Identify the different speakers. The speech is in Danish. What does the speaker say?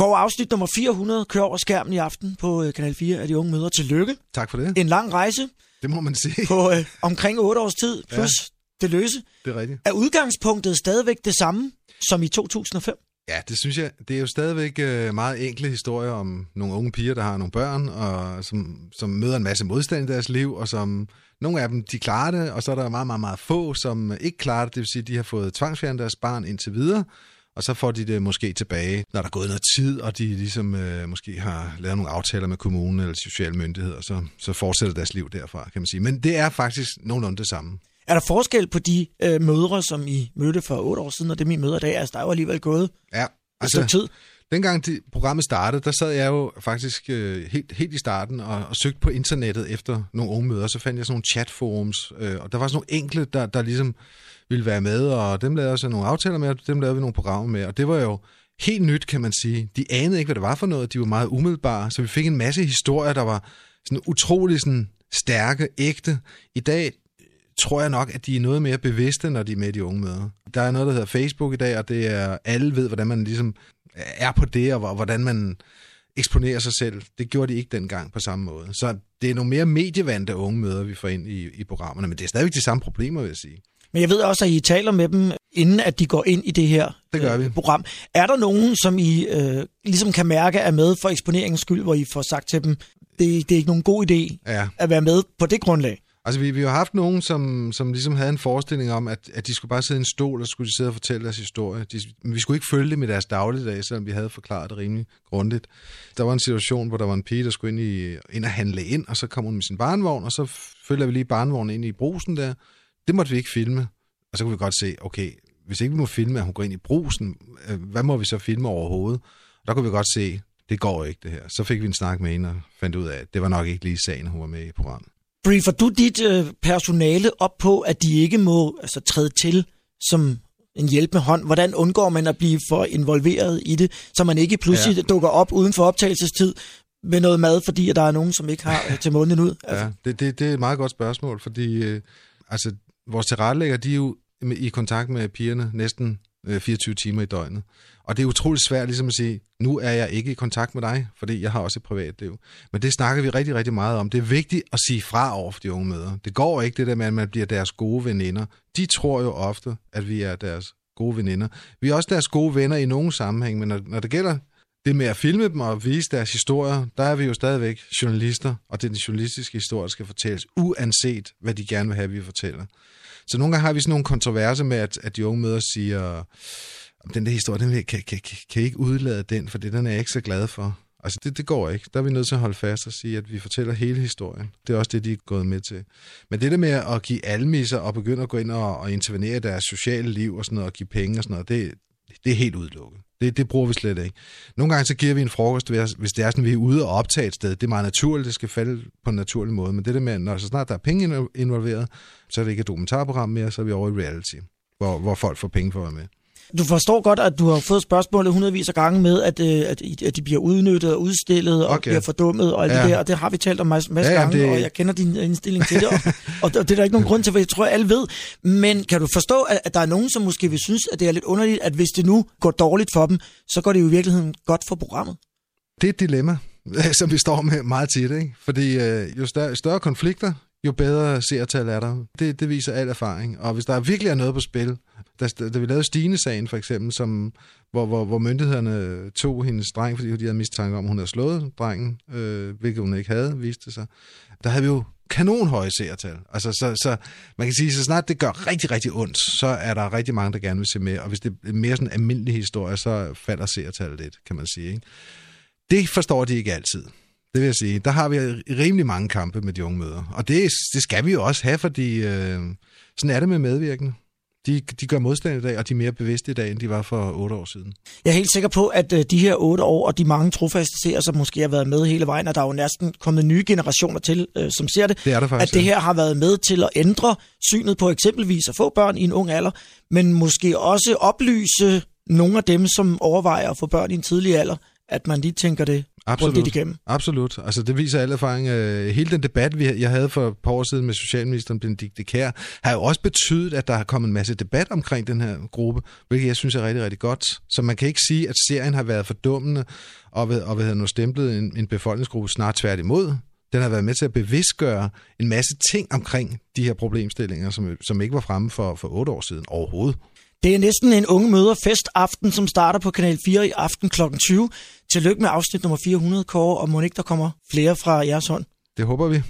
Speaker 1: Går afsnit nummer 400 kører over skærmen i aften på øh, Kanal 4 af de unge mødre. Tillykke.
Speaker 2: Tak for det.
Speaker 1: En lang rejse
Speaker 2: Det må man sige.
Speaker 1: på øh, omkring 8 års tid, plus ja. det løse.
Speaker 2: Det er rigtigt.
Speaker 1: Er udgangspunktet stadigvæk det samme som i 2005?
Speaker 2: Ja, det synes jeg. Det er jo stadigvæk øh, meget enkle historier om nogle unge piger, der har nogle børn, og som, som møder en masse modstand i deres liv, og som nogle af dem, de klarer det, og så er der meget, meget, meget få, som ikke klarer det. Det vil sige, at de har fået tvangsfjernet deres barn indtil videre, og så får de det måske tilbage, når der er gået noget tid, og de ligesom øh, måske har lavet nogle aftaler med kommunen eller sociale myndigheder, så, så fortsætter deres liv derfra, kan man sige. Men det er faktisk nogenlunde det samme.
Speaker 1: Er der forskel på de øh, mødre, som I mødte for 8 år siden, og dem I møder i dag? Altså, der er jo alligevel gået
Speaker 2: Ja,
Speaker 1: altså, tid.
Speaker 2: Dengang de, programmet startede, der sad jeg jo faktisk øh, helt, helt i starten og, og søgte på internettet efter nogle unge møder. Så fandt jeg sådan nogle chatforums, øh, og der var sådan nogle enkle, der, der ligesom ville være med, og dem lavede jeg også nogle aftaler med, og dem lavede vi nogle programmer med. Og det var jo helt nyt, kan man sige. De anede ikke, hvad det var for noget. De var meget umiddelbare, så vi fik en masse historier, der var sådan utrolig sådan stærke, ægte. I dag tror jeg nok, at de er noget mere bevidste, når de er med i de unge møder. Der er noget, der hedder Facebook i dag, og det er, alle ved, hvordan man ligesom er på det, og hvordan man eksponerer sig selv. Det gjorde de ikke dengang på samme måde. Så det er nogle mere medievandte unge møder, vi får ind i, i programmerne, men det er stadigvæk de samme problemer, vil jeg sige.
Speaker 1: Men jeg ved også, at I taler med dem, inden at de går ind i det her
Speaker 2: Det gør
Speaker 1: øh,
Speaker 2: vi.
Speaker 1: program. Er der nogen, som I øh, ligesom kan mærke er med for eksponeringens skyld, hvor I får sagt til dem, det, det er ikke nogen god idé
Speaker 2: Ja.
Speaker 1: at være med på det grundlag?
Speaker 2: Altså, vi, vi har haft nogen, som, som ligesom havde en forestilling om, at, at de skulle bare sidde i en stol, og skulle de sidde og fortælle deres historie. De, men vi skulle ikke følge dem i deres dagligdag, selvom vi havde forklaret det rimelig grundigt. Der var en situation, hvor der var en pige, der skulle ind, i, ind og handle ind, og så kom hun med sin barnvogn, og så følger vi lige barnvognen ind i brusen der. Det måtte vi ikke filme. Og så kunne vi godt se, okay, hvis ikke vi må filme, at hun går ind i brusen, øh, hvad må vi så filme overhovedet? Og der kunne vi godt se, det går ikke det her. Så fik vi en snak med hende og fandt ud af, at det var nok ikke lige sagen, hun var med i programmet.
Speaker 1: Briefer du dit øh, personale op på, at de ikke må altså, træde til som en hjælpende hånd? Hvordan undgår man at blive for involveret i det, så man ikke pludselig ja. dukker op uden for optagelsestid med noget mad, fordi at der er nogen, som ikke har øh, til munden ud? Altså,
Speaker 2: Ja, det, det, det er et meget godt spørgsmål, fordi øh, altså, vores tilrettelægger, de er jo i kontakt med pigerne næsten øh, 24 timer i døgnet. Og det er utroligt svært ligesom at sige, nu er jeg ikke i kontakt med dig, fordi jeg har også et privatliv. Men det snakker vi rigtig, rigtig meget om. Det er vigtigt at sige fra over for de unge møder. Det går ikke det der med, at man bliver deres gode veninder. De tror jo ofte, at vi er deres gode veninder. Vi er også deres gode venner i nogle sammenhæng, men når, når det gælder det med at filme dem og vise deres historier, der er vi jo stadigvæk journalister, og det er den journalistiske historie, der skal fortælles, uanset hvad de gerne vil have, vi fortæller. Så nogle gange har vi sådan nogle kontroverser med, at, at de unge møder siger, "Om den der historie, den vil, kan, kan, kan, kan I ikke udlade den, for det den er jeg ikke så glad for. Altså det, det går ikke. Der er vi nødt til at holde fast og sige, at vi fortæller hele historien. Det er også det, de er gået med til. Men det der med at give almisser og begynde at gå ind og, og intervenere i deres sociale liv og sådan noget, og give penge og sådan noget, det, det er helt udelukket. Det, det bruger vi slet ikke. Nogle gange så giver vi en frokost, hvis det er sådan, vi er ude og optage et sted. Det er meget naturligt, det skal falde på en naturlig måde. Men det der med, når så snart der er penge involveret, så er det ikke et dokumentarprogram mere, så er vi over i reality, hvor, hvor folk får penge for at være med.
Speaker 1: Du forstår godt, at du har fået spørgsmålet hundredvis af gange med, at, øh, at, at de bliver udnyttet og udstillet og
Speaker 2: Okay.
Speaker 1: bliver fordummet og alt
Speaker 2: Ja.
Speaker 1: det der, og det har vi talt om masse, masse
Speaker 2: Ja,
Speaker 1: gange,
Speaker 2: det-
Speaker 1: og jeg kender din indstilling til det, og, og det er der ikke nogen grund til, for jeg tror, alle ved. Men kan du forstå, at, at der er nogen, som måske vil synes, at det er lidt underligt, at hvis det nu går dårligt for dem, så går det jo i virkeligheden godt for programmet?
Speaker 2: Det er et dilemma, som vi står med meget tit, ikke? Fordi øh, jo større, større konflikter, jo bedre seertal er der. Det, det viser al erfaring. Og hvis der virkelig er noget på spil, da, da vi lavede Stine-sagen for eksempel, som, hvor, hvor, hvor myndighederne tog hendes dreng, fordi de havde mistanke om, at hun havde slået drengen, øh, hvilket hun ikke havde, viste det sig. Der havde vi jo kanonhøje seertal. Altså, så, så man kan sige, så snart det gør rigtig, rigtig ondt, så er der rigtig mange, der gerne vil se med. Og hvis det er mere sådan en almindelig historie, så falder seertallet lidt, kan man sige. Ikke? Det forstår de ikke altid. Det vil jeg sige. Der har vi rimelig mange kampe med de unge møder. Og det, det skal vi jo også have, fordi øh, sådan er det med medvirkende. De, de gør modstand i dag, og de er mere bevidste i dag, end de var for otte år siden.
Speaker 1: Jeg er helt sikker på, at øh, de her otte år, og de mange trofaste seere, som måske har været med hele vejen, og der er jo næsten kommet nye generationer til, øh, som ser det,
Speaker 2: Det er der faktisk.
Speaker 1: at det her har været med til at ændre synet på eksempelvis at få børn i en ung alder, men måske også oplyse nogle af dem, som overvejer at få børn i en tidlig alder, at man lige tænker det
Speaker 2: Absolut.
Speaker 1: igennem.
Speaker 2: Absolut. Altså, det viser al erfaring. Øh, hele den debat, vi, jeg havde for et par år siden med Socialministeren Benedikte Kær, har jo også betydet, at der er kommet en masse debat omkring den her gruppe, hvilket jeg synes er rigtig, rigtig godt. Så man kan ikke sige, at serien har været fordummende og, ved, og ved nu stemplet en, en befolkningsgruppe snart tværtimod. Den har været med til at bevidstgøre en masse ting omkring de her problemstillinger, som, som ikke var fremme for, for otte år siden overhovedet.
Speaker 1: Det er næsten en unge møder festaften, som starter på Kanal 4 i aften kl. 20. Tillykke med afsnit nummer 400, Kåre, og må ikke der kommer flere fra jeres hånd.
Speaker 2: Det håber vi.